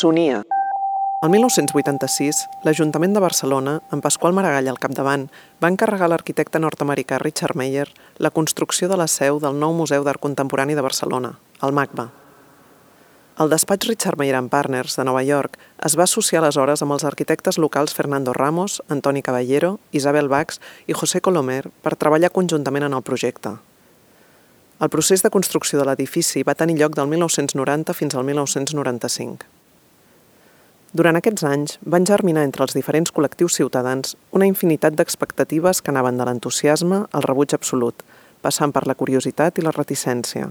Sonia. El 1986, l'Ajuntament de Barcelona, amb Pasqual Maragall al capdavant, va encarregar a l'arquitecte nord-americà Richard Meyer la construcció de la seu del nou Museu d'Art Contemporani de Barcelona, el MACBA. El despatx Richard Meyer Partners de Nova York es va associar aleshores amb els arquitectes locals Fernando Ramos, Antoni Caballero, Isabel Bax i José Colomer per treballar conjuntament en el projecte. El procés de construcció de l'edifici va tenir lloc del 1990 fins al 1995. Durant aquests anys van germinar entre els diferents col·lectius ciutadans una infinitat d'expectatives que anaven de l'entusiasme al rebuig absolut, passant per la curiositat i la reticència.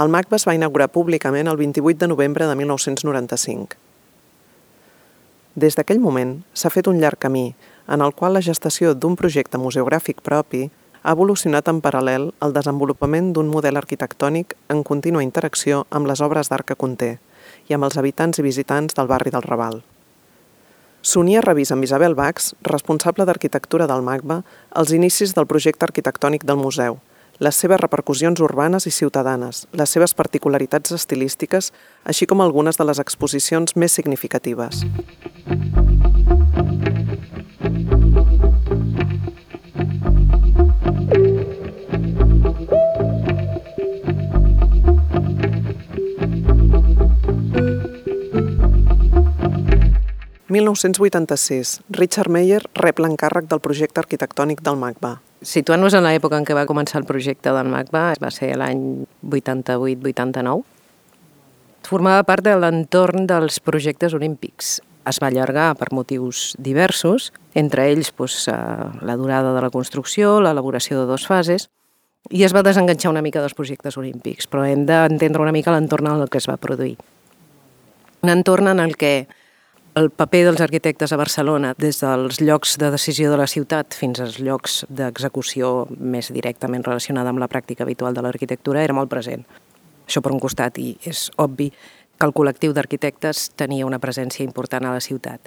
El MACBA es va inaugurar públicament el 28 de novembre de 1995. Des d'aquell moment s'ha fet un llarg camí en el qual la gestació d'un projecte museogràfic propi ha evolucionat en paral·lel al desenvolupament d'un model arquitectònic en contínua interacció amb les obres d'art que conté – i amb els habitants i visitants del barri del Raval. Sonia revisa amb Isabel Bax, responsable d'arquitectura del MACBA, els inicis del projecte arquitectònic del museu, les seves repercussions urbanes i ciutadanes, les seves particularitats estilístiques, així com algunes de les exposicions més significatives. 1986, Richard Meyer rep l'encàrrec del projecte arquitectònic del MACBA. Situant-nos en l'època en què va començar el projecte del MACBA, va ser l'any 88-89, formava part de l'entorn dels projectes olímpics. Es va allargar per motius diversos, entre ells doncs, la durada de la construcció, l'elaboració de dues fases, i es va desenganxar una mica dels projectes olímpics, però hem d'entendre una mica l'entorn en el que es va produir. Un entorn en el que el paper dels arquitectes a Barcelona, des dels llocs de decisió de la ciutat fins als llocs d'execució més directament relacionada amb la pràctica habitual de l'arquitectura, era molt present. Això per un costat, i és obvi que el col·lectiu d'arquitectes tenia una presència important a la ciutat.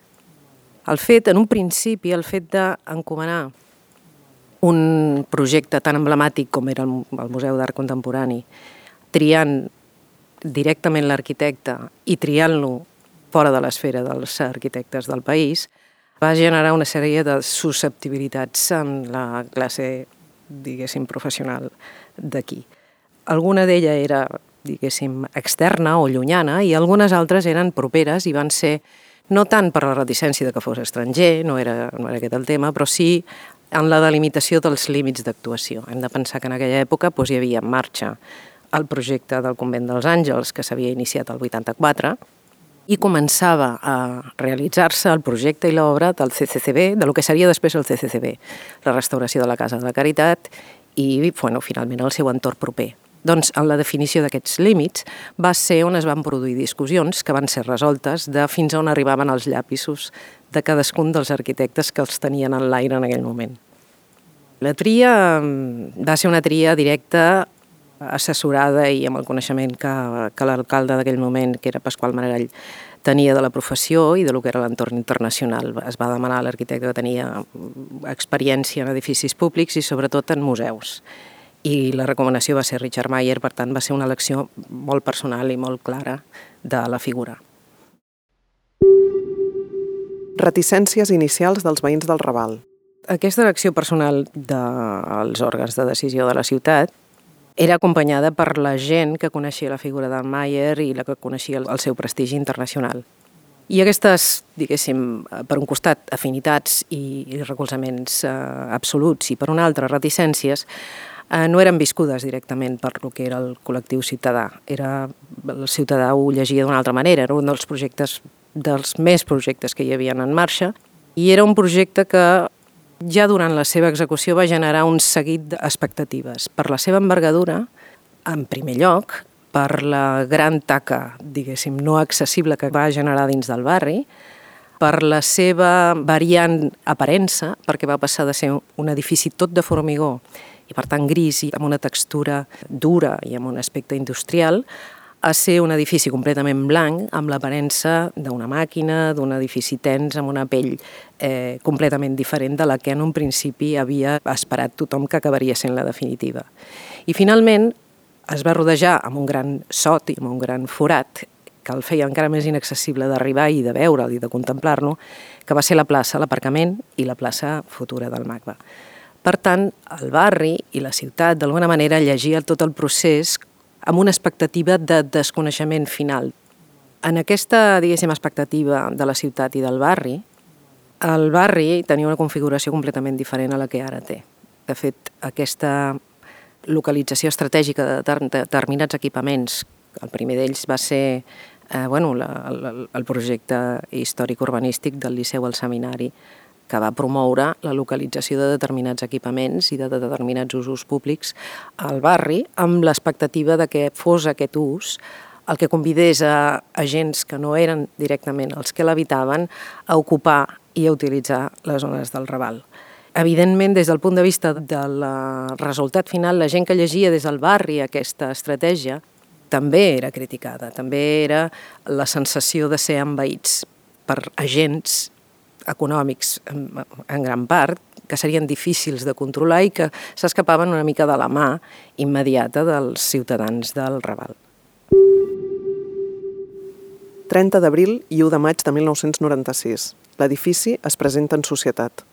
El fet, en un principi, el fet d'encomanar un projecte tan emblemàtic com era el Museu d'Art Contemporani, triant directament l'arquitecte i triant-lo fora de l'esfera dels arquitectes del país, va generar una sèrie de susceptibilitats en la classe, diguéssim, professional d'aquí. Alguna d'ella era, diguéssim, externa o llunyana i algunes altres eren properes i van ser no tant per la reticència de que fos estranger, no era, no era aquest el tema, però sí en la delimitació dels límits d'actuació. Hem de pensar que en aquella època doncs, hi havia en marxa el projecte del Convent dels Àngels, que s'havia iniciat el 84, i començava a realitzar-se el projecte i l'obra del CCCB, de lo que seria després el CCCB, la restauració de la Casa de la Caritat i, bueno, finalment el seu entorn proper. Doncs en la definició d'aquests límits va ser on es van produir discussions que van ser resoltes de fins on arribaven els llapisos de cadascun dels arquitectes que els tenien en l'aire en aquell moment. La tria mm, va ser una tria directa assessorada i amb el coneixement que, que l'alcalde d'aquell moment, que era Pasqual Maragall, tenia de la professió i de lo que era l'entorn internacional. Es va demanar a l'arquitecte que tenia experiència en edificis públics i sobretot en museus. I la recomanació va ser Richard Mayer, per tant va ser una elecció molt personal i molt clara de la figura. Reticències inicials dels veïns del Raval. Aquesta elecció personal dels òrgans de decisió de la ciutat era acompanyada per la gent que coneixia la figura del Mayer i la que coneixia el seu prestigi internacional. I aquestes, diguéssim, per un costat, afinitats i, recolzaments eh, absoluts i per un altre, reticències, eh, no eren viscudes directament per lo que era el col·lectiu ciutadà. Era, el ciutadà ho llegia d'una altra manera, era un dels projectes, dels més projectes que hi havia en marxa, i era un projecte que ja durant la seva execució va generar un seguit d'expectatives. Per la seva envergadura, en primer lloc, per la gran taca, diguéssim, no accessible que va generar dins del barri, per la seva variant aparença, perquè va passar de ser un edifici tot de formigó i per tant gris i amb una textura dura i amb un aspecte industrial, a ser un edifici completament blanc, amb l'aparença d'una màquina, d'un edifici tens, amb una pell eh, completament diferent de la que en un principi havia esperat tothom que acabaria sent la definitiva. I finalment es va rodejar amb un gran sot i amb un gran forat que el feia encara més inaccessible d'arribar i de veure'l i de contemplar-lo, que va ser la plaça, l'aparcament i la plaça futura del MACBA. Per tant, el barri i la ciutat, d'alguna manera, llegia tot el procés amb una expectativa de desconeixement final. En aquesta, diguéssim, expectativa de la ciutat i del barri, el barri tenia una configuració completament diferent a la que ara té. De fet, aquesta localització estratègica de determinats equipaments, el primer d'ells va ser eh, bueno, la, el, el projecte històric-urbanístic del Liceu al Seminari, que va promoure la localització de determinats equipaments i de determinats usos públics al barri amb l'expectativa de que fos aquest ús el que convidés a agents que no eren directament els que l'habitaven a ocupar i a utilitzar les zones del Raval. Evidentment, des del punt de vista del resultat final, la gent que llegia des del barri aquesta estratègia també era criticada, també era la sensació de ser envaïts per agents econòmics en, gran part, que serien difícils de controlar i que s'escapaven una mica de la mà immediata dels ciutadans del Raval. 30 d'abril i 1 de maig de 1996. L'edifici es presenta en societat.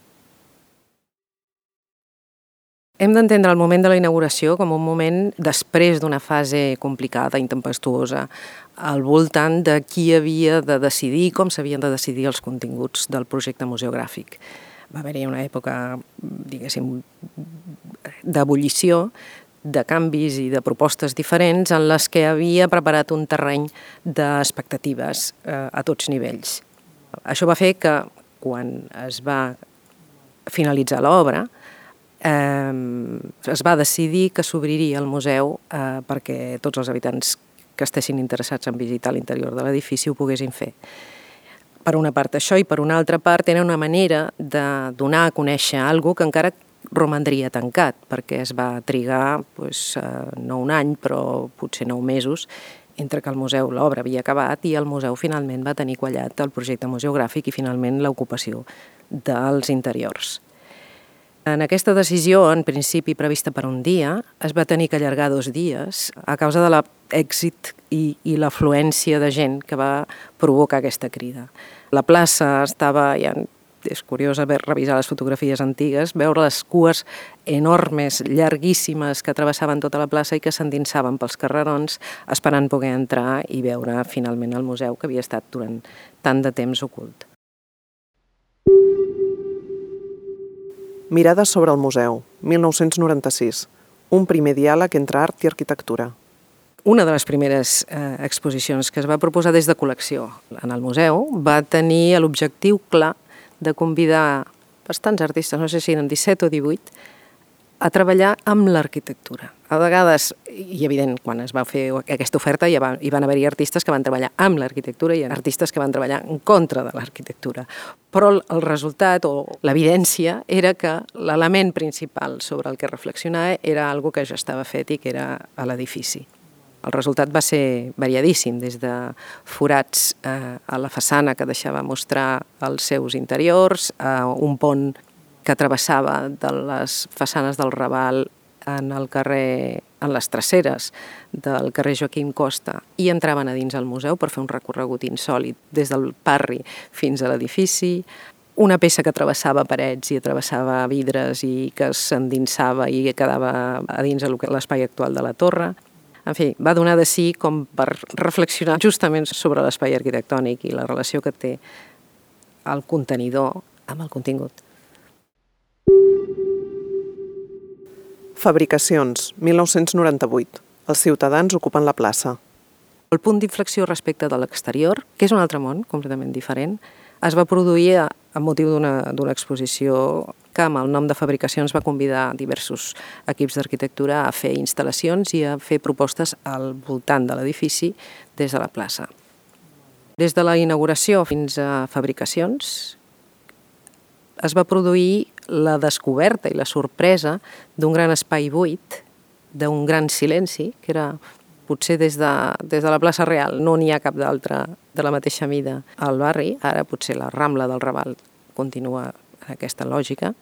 Hem d'entendre el moment de la inauguració com un moment després d'una fase complicada, intempestuosa, al voltant de qui havia de decidir, com s'havien de decidir els continguts del projecte museogràfic. Va haver-hi una època, diguéssim, d'ebullició, de canvis i de propostes diferents en les que havia preparat un terreny d'expectatives eh, a tots nivells. Això va fer que, quan es va finalitzar l'obra, eh, es va decidir que s'obriria el museu eh, perquè tots els habitants que estessin interessats en visitar l'interior de l'edifici ho poguessin fer. Per una part això i per una altra part era una manera de donar a conèixer algo que encara romandria tancat, perquè es va trigar eh, no un any, però potser nou mesos, entre que el museu, l'obra havia acabat i el museu finalment va tenir quallat el projecte museogràfic i finalment l'ocupació dels interiors. En aquesta decisió, en principi prevista per un dia, es va tenir que allargar dos dies a causa de l'èxit i, i l'afluència de gent que va provocar aquesta crida. La plaça estava, ja és curiós haver revisar les fotografies antigues, veure les cues enormes, llarguíssimes, que travessaven tota la plaça i que s'endinsaven pels carrerons esperant poder entrar i veure finalment el museu que havia estat durant tant de temps ocult. Mirades sobre el museu, 1996. Un primer diàleg entre art i arquitectura. Una de les primeres eh, exposicions que es va proposar des de col·lecció en el museu va tenir l'objectiu clar de convidar bastants artistes, no sé si eren 17 o 18, a treballar amb l'arquitectura. A vegades, i evident, quan es va fer aquesta oferta hi, va, hi van haver-hi artistes que van treballar amb l'arquitectura i artistes que van treballar en contra de l'arquitectura. Però el resultat o l'evidència era que l'element principal sobre el que reflexionar era algo que ja estava fet i que era a l'edifici. El resultat va ser variadíssim, des de forats eh, a la façana que deixava mostrar els seus interiors, a un pont que travessava de les façanes del Raval en el carrer, en les traceres del carrer Joaquim Costa i entraven a dins el museu per fer un recorregut insòlid des del parri fins a l'edifici, una peça que travessava parets i travessava vidres i que s'endinsava i quedava a dins l'espai actual de la torre. En fi, va donar de si com per reflexionar justament sobre l'espai arquitectònic i la relació que té el contenidor amb el contingut. Fabricacions, 1998. Els ciutadans ocupen la plaça. El punt d'inflexió respecte de l'exterior, que és un altre món completament diferent, es va produir a, motiu d'una exposició que amb el nom de Fabricacions va convidar diversos equips d'arquitectura a fer instal·lacions i a fer propostes al voltant de l'edifici des de la plaça. Des de la inauguració fins a Fabricacions es va produir la descoberta i la sorpresa d'un gran espai buit, d'un gran silenci, que era potser des de, des de la plaça Real no n'hi ha cap d'altra de la mateixa mida al barri, ara potser la Rambla del Raval continua en aquesta lògica,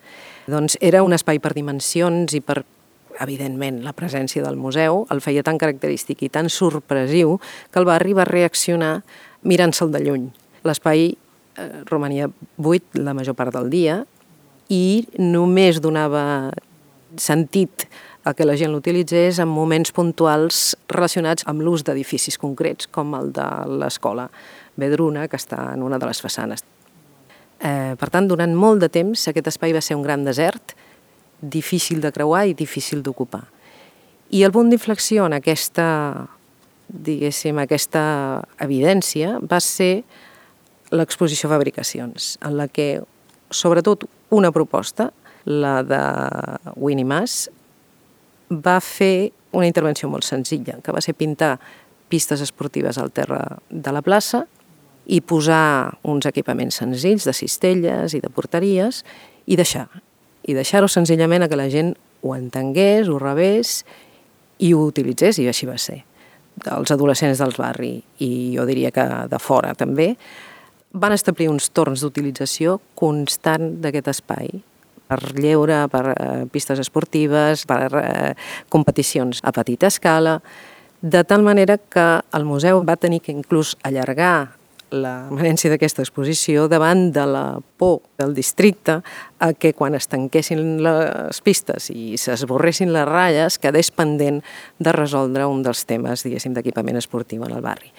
doncs era un espai per dimensions i per evidentment, la presència del museu el feia tan característic i tan sorpresiu que el barri va reaccionar mirant-se'l de lluny. L'espai romania buit la major part del dia i només donava sentit a que la gent l'utilitzés en moments puntuals relacionats amb l'ús d'edificis concrets, com el de l'escola Vedruna, que està en una de les façanes. Eh, per tant, durant molt de temps aquest espai va ser un gran desert, difícil de creuar i difícil d'ocupar. I el punt d'inflexió en aquesta, diguéssim, aquesta evidència va ser l'exposició Fabricacions, en la que, sobretot, una proposta, la de Winnie Mas, va fer una intervenció molt senzilla, que va ser pintar pistes esportives al terra de la plaça i posar uns equipaments senzills de cistelles i de porteries i deixar. I deixar-ho senzillament a que la gent ho entengués, ho rebés i ho utilitzés, i així va ser. Els adolescents del barri, i jo diria que de fora també, van establir uns torns d'utilització constant d'aquest espai per lleure, per eh, pistes esportives, per eh, competicions a petita escala, de tal manera que el museu va tenir que inclús allargar la permanència d'aquesta exposició davant de la por del districte a que quan es tanquessin les pistes i s'esborressin les ratlles quedés pendent de resoldre un dels temes, d'equipament esportiu en el barri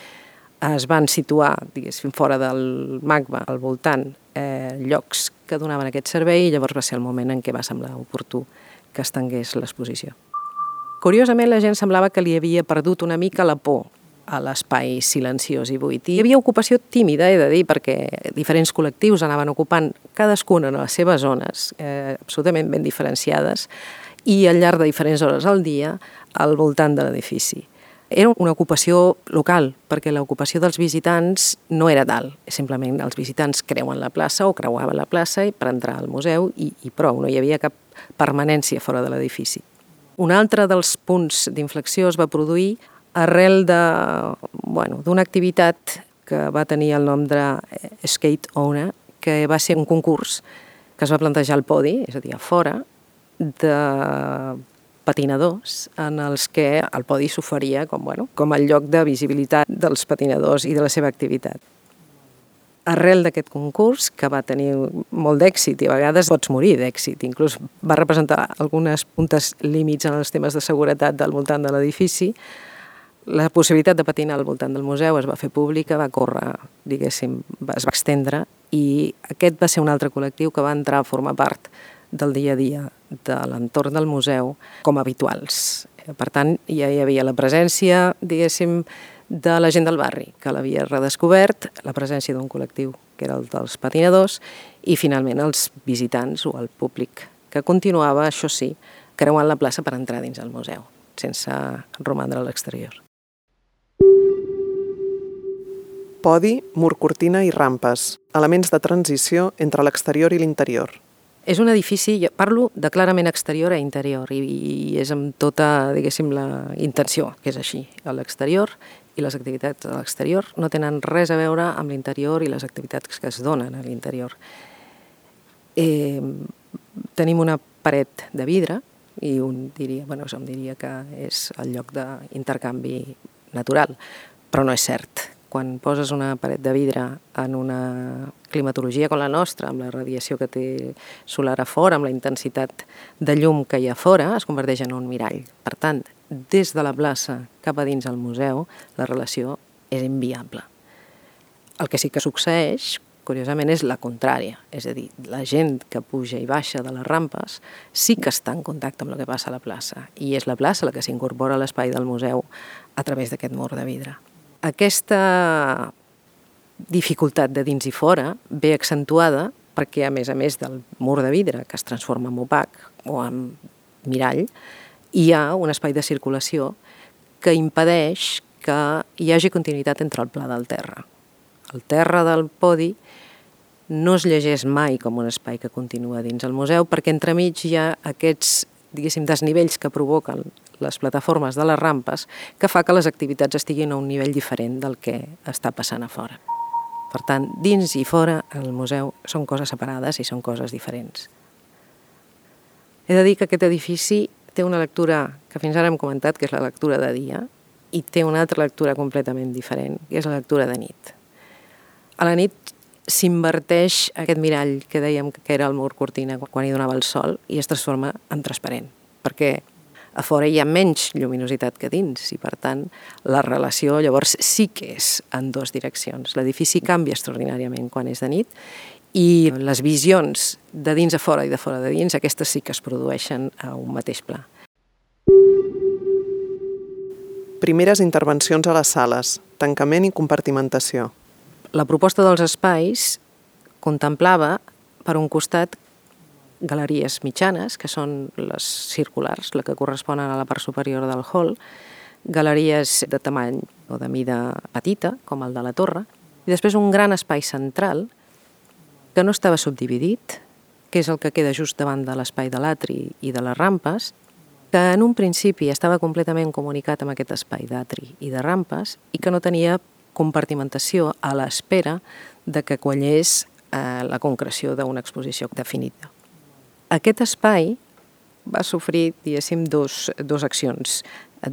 es van situar, diguéssim, fora del MACBA, al voltant, eh, llocs que donaven aquest servei i llavors va ser el moment en què va semblar oportú que es tangués l'exposició. Curiosament, la gent semblava que li havia perdut una mica la por a l'espai silenciós i buit. I hi havia ocupació tímida, he de dir, perquè diferents col·lectius anaven ocupant cadascuna en les seves zones, eh, absolutament ben diferenciades, i al llarg de diferents hores al dia al voltant de l'edifici. Era una ocupació local, perquè l'ocupació dels visitants no era tal. Simplement els visitants creuen la plaça o creuaven la plaça per entrar al museu i, i prou, no hi havia cap permanència fora de l'edifici. Un altre dels punts d'inflexió es va produir arrel d'una bueno, activitat que va tenir el nom de Skate Owner, que va ser un concurs que es va plantejar al podi, és a dir, a fora, de patinadors en els que el podi s'oferia com, bueno, com el lloc de visibilitat dels patinadors i de la seva activitat. Arrel d'aquest concurs, que va tenir molt d'èxit i a vegades pots morir d'èxit, inclús va representar algunes puntes límits en els temes de seguretat del voltant de l'edifici, la possibilitat de patinar al voltant del museu es va fer pública, va córrer, diguéssim, es va extendre i aquest va ser un altre col·lectiu que va entrar a formar part del dia a dia de l'entorn del museu com habituals. Per tant, ja hi havia la presència, diguéssim, de la gent del barri, que l'havia redescobert, la presència d'un col·lectiu, que era el dels patinadors, i finalment els visitants o el públic, que continuava, això sí, creuant la plaça per entrar dins el museu, sense romandre a l'exterior. Podi, mur cortina i rampes, elements de transició entre l'exterior i l'interior. És un edifici, jo parlo de clarament exterior a interior i, i és amb tota, diguéssim, la intenció, que és així. A l'exterior i les activitats a l'exterior no tenen res a veure amb l'interior i les activitats que es donen a l'interior. Eh, tenim una paret de vidre i un diria, bueno, em diria que és el lloc d'intercanvi natural, però no és cert quan poses una paret de vidre en una climatologia com la nostra, amb la radiació que té solar a fora, amb la intensitat de llum que hi ha fora, es converteix en un mirall. Per tant, des de la plaça cap a dins al museu, la relació és inviable. El que sí que succeeix, curiosament, és la contrària. És a dir, la gent que puja i baixa de les rampes sí que està en contacte amb el que passa a la plaça. I és la plaça la que s'incorpora a l'espai del museu a través d'aquest mur de vidre. Aquesta dificultat de dins i fora ve accentuada perquè, a més a més del mur de vidre, que es transforma en opac o en mirall, hi ha un espai de circulació que impedeix que hi hagi continuïtat entre el pla del terra. El terra del podi no es llegeix mai com un espai que continua dins el museu perquè entremig hi ha aquests diguéssim, desnivells que provoquen les plataformes de les rampes que fa que les activitats estiguin a un nivell diferent del que està passant a fora. Per tant, dins i fora, el museu són coses separades i són coses diferents. He de dir que aquest edifici té una lectura que fins ara hem comentat, que és la lectura de dia, i té una altra lectura completament diferent, que és la lectura de nit. A la nit s'inverteix aquest mirall que dèiem que era el mur cortina quan hi donava el sol i es transforma en transparent, perquè a fora hi ha menys lluminositat que dins i, per tant, la relació llavors sí que és en dues direccions. L'edifici canvia extraordinàriament quan és de nit i les visions de dins a fora i de fora de dins, aquestes sí que es produeixen a un mateix pla. Primeres intervencions a les sales, tancament i compartimentació. La proposta dels espais contemplava, per un costat, galeries mitjanes, que són les circulars, la que corresponen a la part superior del hall, galeries de tamany o de mida petita, com el de la torre, i després un gran espai central que no estava subdividit, que és el que queda just davant de l'espai de l'atri i de les rampes, que en un principi estava completament comunicat amb aquest espai d'atri i de rampes i que no tenia compartimentació a l'espera de que quallés eh, la concreció d'una exposició definida. Aquest espai va sofrir, diguéssim, dos, dos accions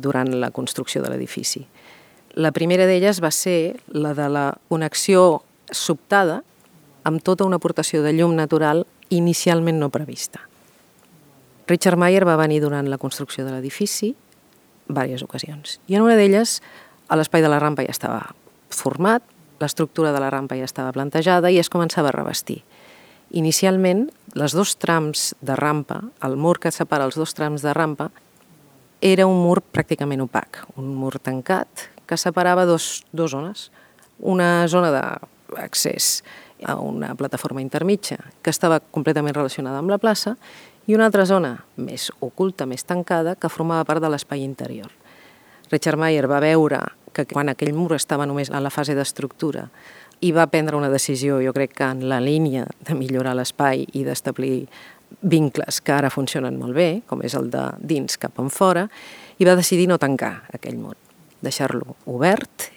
durant la construcció de l'edifici. La primera d'elles va ser la de la connexió sobtada amb tota una aportació de llum natural inicialment no prevista. Richard Mayer va venir durant la construcció de l'edifici diverses ocasions. I en una d'elles l'espai de la rampa ja estava format, l'estructura de la rampa ja estava plantejada i es començava a revestir. Inicialment, les dos trams de rampa, el mur que separa els dos trams de rampa, era un mur pràcticament opac, un mur tancat que separava dos, dos zones. Una zona d'accés a una plataforma intermitja que estava completament relacionada amb la plaça i una altra zona més oculta, més tancada, que formava part de l'espai interior. Richard Mayer va veure que quan aquell mur estava només en la fase d'estructura i va prendre una decisió, jo crec que en la línia de millorar l'espai i d'establir vincles que ara funcionen molt bé, com és el de dins cap en fora, i va decidir no tancar aquell mur, deixar-lo obert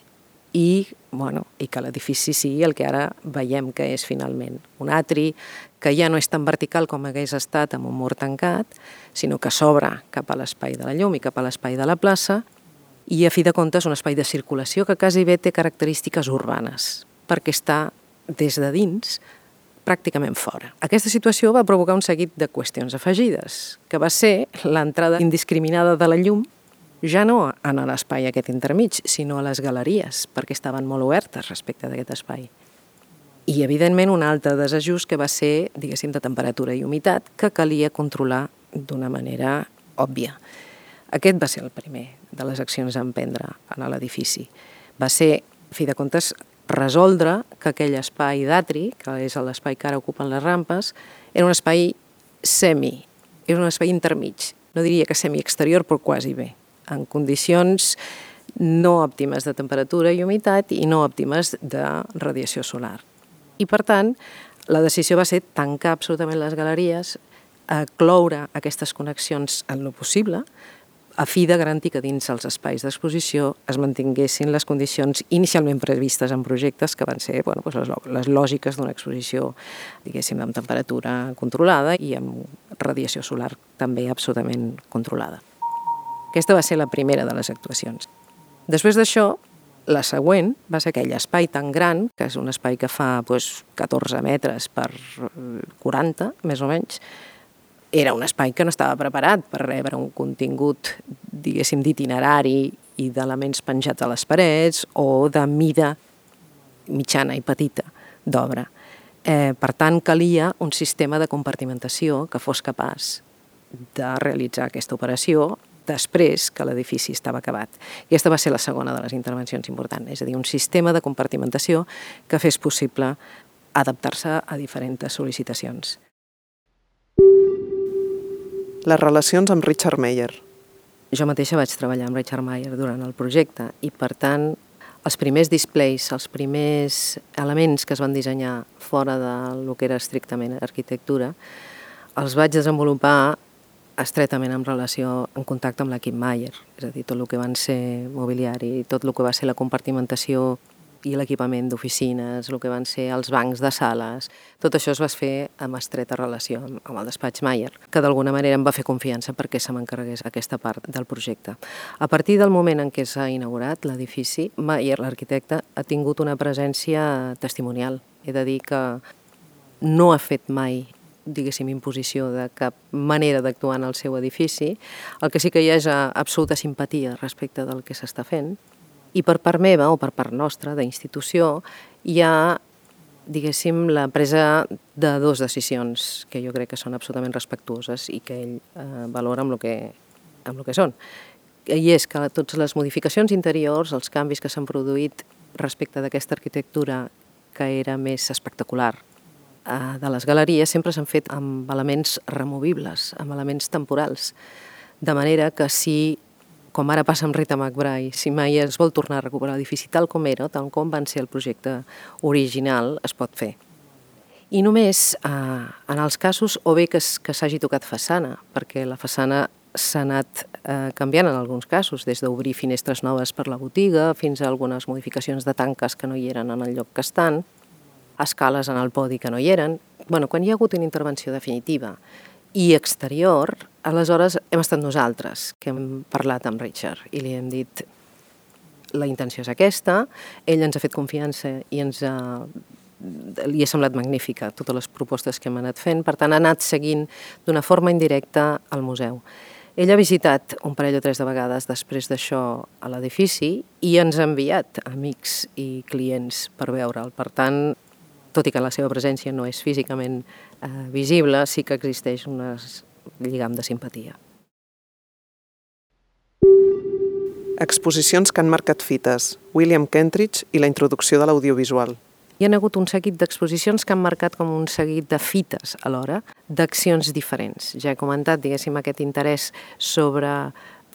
i, bueno, i que l'edifici sigui el que ara veiem que és finalment un atri, que ja no és tan vertical com hagués estat amb un mur tancat, sinó que s'obre cap a l'espai de la llum i cap a l'espai de la plaça, i a fi de comptes un espai de circulació que quasi bé té característiques urbanes, perquè està des de dins pràcticament fora. Aquesta situació va provocar un seguit de qüestions afegides, que va ser l'entrada indiscriminada de la llum ja no en l'espai aquest intermig, sinó a les galeries, perquè estaven molt obertes respecte d'aquest espai. I, evidentment, un altre desajust que va ser, diguéssim, de temperatura i humitat, que calia controlar d'una manera òbvia. Aquest va ser el primer de les accions a emprendre en l'edifici. Va ser, a fi de comptes, resoldre que aquell espai d'atri, que és l'espai que ara ocupen les rampes, era un espai semi, era un espai intermig. No diria que semi-exterior, però quasi bé, en condicions no òptimes de temperatura i humitat i no òptimes de radiació solar. I, per tant, la decisió va ser tancar absolutament les galeries, cloure aquestes connexions en lo possible, a fi de garantir que dins els espais d'exposició es mantinguessin les condicions inicialment previstes en projectes que van ser bueno, doncs les, les lògiques d'una exposició, diguéssim, amb temperatura controlada i amb radiació solar també absolutament controlada. Aquesta va ser la primera de les actuacions. Després d'això, la següent va ser aquell espai tan gran, que és un espai que fa doncs, 14 metres per 40, més o menys, era un espai que no estava preparat per rebre un contingut, diguéssim, d'itinerari i d'elements penjats a les parets o de mida mitjana i petita d'obra. Eh, per tant, calia un sistema de compartimentació que fos capaç de realitzar aquesta operació després que l'edifici estava acabat. I aquesta va ser la segona de les intervencions importants, és a dir, un sistema de compartimentació que fes possible adaptar-se a diferents sol·licitacions les relacions amb Richard Meyer. Jo mateixa vaig treballar amb Richard Meyer durant el projecte i, per tant, els primers displays, els primers elements que es van dissenyar fora del que era estrictament arquitectura, els vaig desenvolupar estretament en relació, en contacte amb l'equip Mayer, és a dir, tot el que van ser mobiliari, tot el que va ser la compartimentació i l'equipament d'oficines, el que van ser els bancs de sales, tot això es va fer amb estreta relació amb, el despatx Mayer, que d'alguna manera em va fer confiança perquè se m'encarregués aquesta part del projecte. A partir del moment en què s'ha inaugurat l'edifici, Mayer, l'arquitecte, ha tingut una presència testimonial. He de dir que no ha fet mai diguéssim, imposició de cap manera d'actuar en el seu edifici. El que sí que hi ha és absoluta simpatia respecte del que s'està fent. I per part meva, o per part nostra, d'institució, hi ha, diguéssim, la presa de dues decisions que jo crec que són absolutament respectuoses i que ell eh, valora amb el que, amb el que són. I és que totes les modificacions interiors, els canvis que s'han produït respecte d'aquesta arquitectura que era més espectacular, Eh, de les galeries sempre s'han fet amb elements removibles, amb elements temporals. De manera que si, com ara passa amb Rita McBride, si mai es vol tornar a recuperar l'edifici tal com era, tal com van ser el projecte original, es pot fer. I només eh, en els casos, o bé que, que s'hagi tocat façana, perquè la façana s'ha anat eh, canviant en alguns casos, des d'obrir finestres noves per la botiga fins a algunes modificacions de tanques que no hi eren en el lloc que estan, escales en el podi que no hi eren. bueno, quan hi ha hagut una intervenció definitiva i exterior, aleshores hem estat nosaltres, que hem parlat amb Richard i li hem dit la intenció és aquesta, ell ens ha fet confiança i ens ha, li ha semblat magnífica totes les propostes que hem anat fent, per tant ha anat seguint d'una forma indirecta al museu. Ell ha visitat un parell o tres de vegades després d'això a l'edifici i ens ha enviat amics i clients per veure'l. Per tant, tot i que la seva presència no és físicament eh, visible, sí que existeix un lligam de simpatia. Exposicions que han marcat fites, William Kentridge i la introducció de l'audiovisual. Hi ha hagut un seguit d'exposicions que han marcat com un seguit de fites alhora, d'accions diferents. Ja he comentat, diguéssim, aquest interès sobre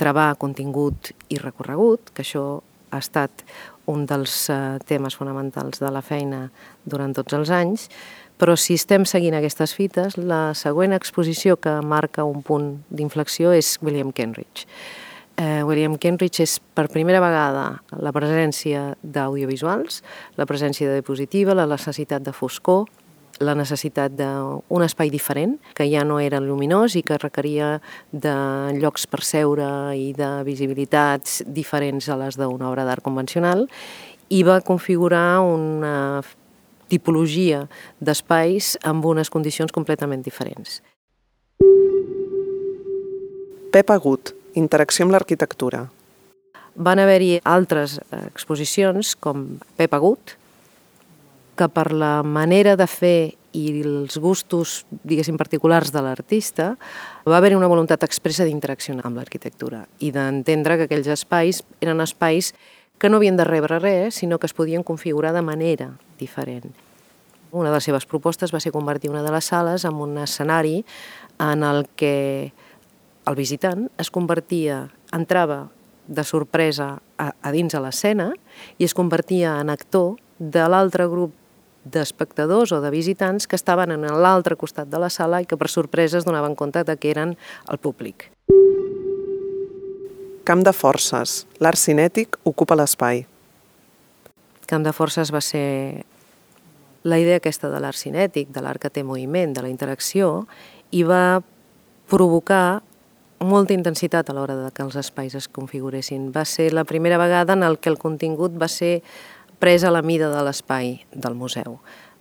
trebar contingut i recorregut, que això ha estat un dels eh, temes fonamentals de la feina durant tots els anys, però si estem seguint aquestes fites, la següent exposició que marca un punt d'inflexió és William Kenridge. Eh, William Kenridge és per primera vegada la presència d'audiovisuals, la presència de diapositiva, la necessitat de foscor, la necessitat d'un espai diferent, que ja no era luminós i que requeria de llocs per seure i de visibilitats diferents a les d'una obra d'art convencional, i va configurar una tipologia d'espais amb unes condicions completament diferents. Pep Agut, interacció amb l'arquitectura. Van haver-hi altres exposicions com Pep Agut, que per la manera de fer i els gustos, diguéssim, particulars de l'artista, va haver una voluntat expressa d'interaccionar amb l'arquitectura i d'entendre que aquells espais eren espais que no havien de rebre res, sinó que es podien configurar de manera diferent. Una de les seves propostes va ser convertir una de les sales en un escenari en el que el visitant es convertia, entrava de sorpresa a, a dins a l'escena i es convertia en actor de l'altre grup d'espectadors o de visitants que estaven en l'altre costat de la sala i que per sorpresa es donaven compte de que eren el públic. Camp de forces. L'art cinètic ocupa l'espai. Camp de forces va ser la idea aquesta de l'art cinètic, de l'art que té moviment, de la interacció, i va provocar molta intensitat a l'hora de que els espais es configuressin. Va ser la primera vegada en el que el contingut va ser pres a la mida de l'espai del museu.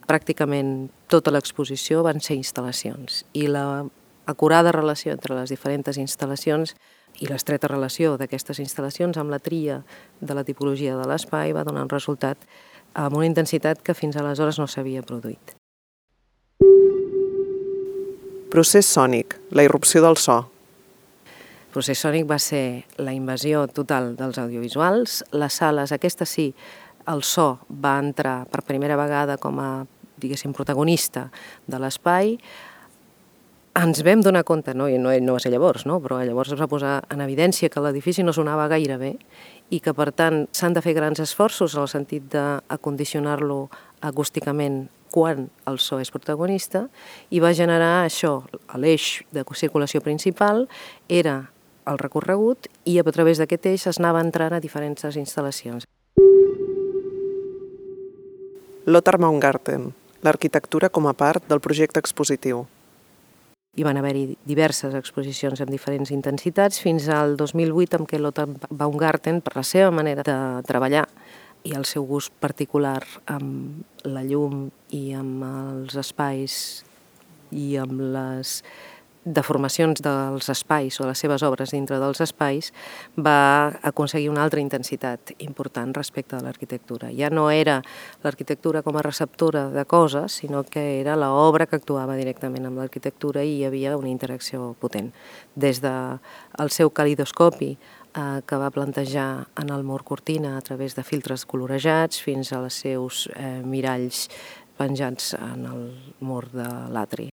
Pràcticament tota l'exposició van ser instal·lacions i la acurada relació entre les diferents instal·lacions i l'estreta relació d'aquestes instal·lacions amb la tria de la tipologia de l'espai va donar un resultat amb una intensitat que fins aleshores no s'havia produït. Procés sònic, la irrupció del so. Procés sònic va ser la invasió total dels audiovisuals. Les sales, aquestes sí, el so va entrar per primera vegada com a, diguéssim, protagonista de l'espai, ens vam donar compte, no, no, no va ser llavors, no, però llavors es va posar en evidència que l'edifici no sonava gaire bé i que, per tant, s'han de fer grans esforços en el sentit d'acondicionar-lo acústicament quan el so és protagonista i va generar això, l'eix de circulació principal era el recorregut i a través d'aquest eix es anava entrant a diferents instal·lacions. Lothar Baumgarten, l'arquitectura com a part del projecte expositiu. Hi van haver-hi diverses exposicions amb diferents intensitats fins al 2008 amb què Lothar Baumgarten, per la seva manera de treballar i el seu gust particular amb la llum i amb els espais i amb les deformacions dels espais o les seves obres dintre dels espais, va aconseguir una altra intensitat important respecte de l'arquitectura. Ja no era l'arquitectura com a receptora de coses, sinó que era l'obra que actuava directament amb l'arquitectura i hi havia una interacció potent. Des del de seu calidoscopi eh, que va plantejar en el mur cortina a través de filtres colorejats fins als seus eh, miralls penjats en el mur de l'atri.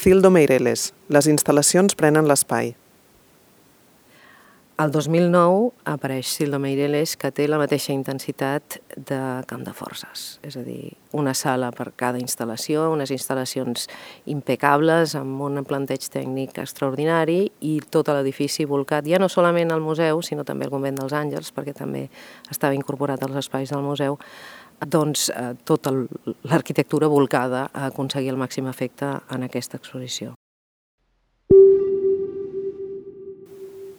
Cildo Meireles. Les instal·lacions prenen l'espai. El 2009 apareix Cildo Meireles, que té la mateixa intensitat de camp de forces, és a dir, una sala per cada instal·lació, unes instal·lacions impecables, amb un planteig tècnic extraordinari i tot l'edifici volcat, ja no solament al museu, sinó també al Convent dels Àngels, perquè també estava incorporat als espais del museu, doncs, eh, tota l'arquitectura volcada a aconseguir el màxim efecte en aquesta exposició.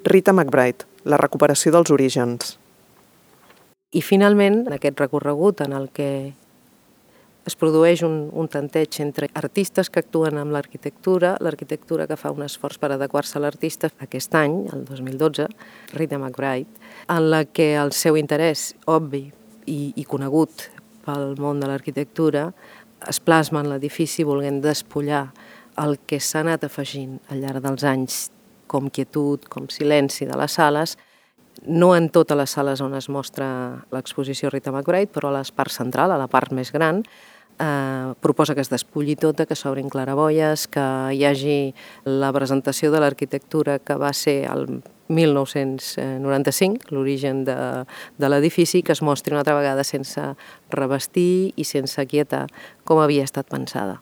Rita McBride, la recuperació dels orígens. I finalment, en aquest recorregut en el que es produeix un, un tanteig entre artistes que actuen amb l'arquitectura, l'arquitectura que fa un esforç per adequar-se a l'artista aquest any, el 2012, Rita McBride, en la que el seu interès obvi i, i conegut pel món de l'arquitectura es plasma en l'edifici volent despullar el que s'ha anat afegint al llarg dels anys com quietud, com silenci de les sales, no en totes les sales on es mostra l'exposició Rita McBride, però a la part central, a la part més gran, eh, proposa que es despulli tota, que s'obrin claraboies, que hi hagi la presentació de l'arquitectura que va ser el 1995, l'origen de, de l'edifici, que es mostri una altra vegada sense revestir i sense quietar com havia estat pensada.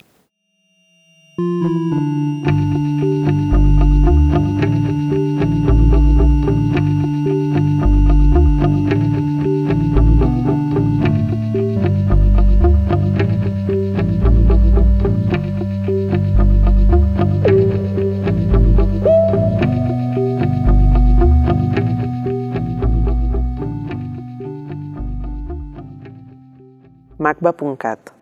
macba.cat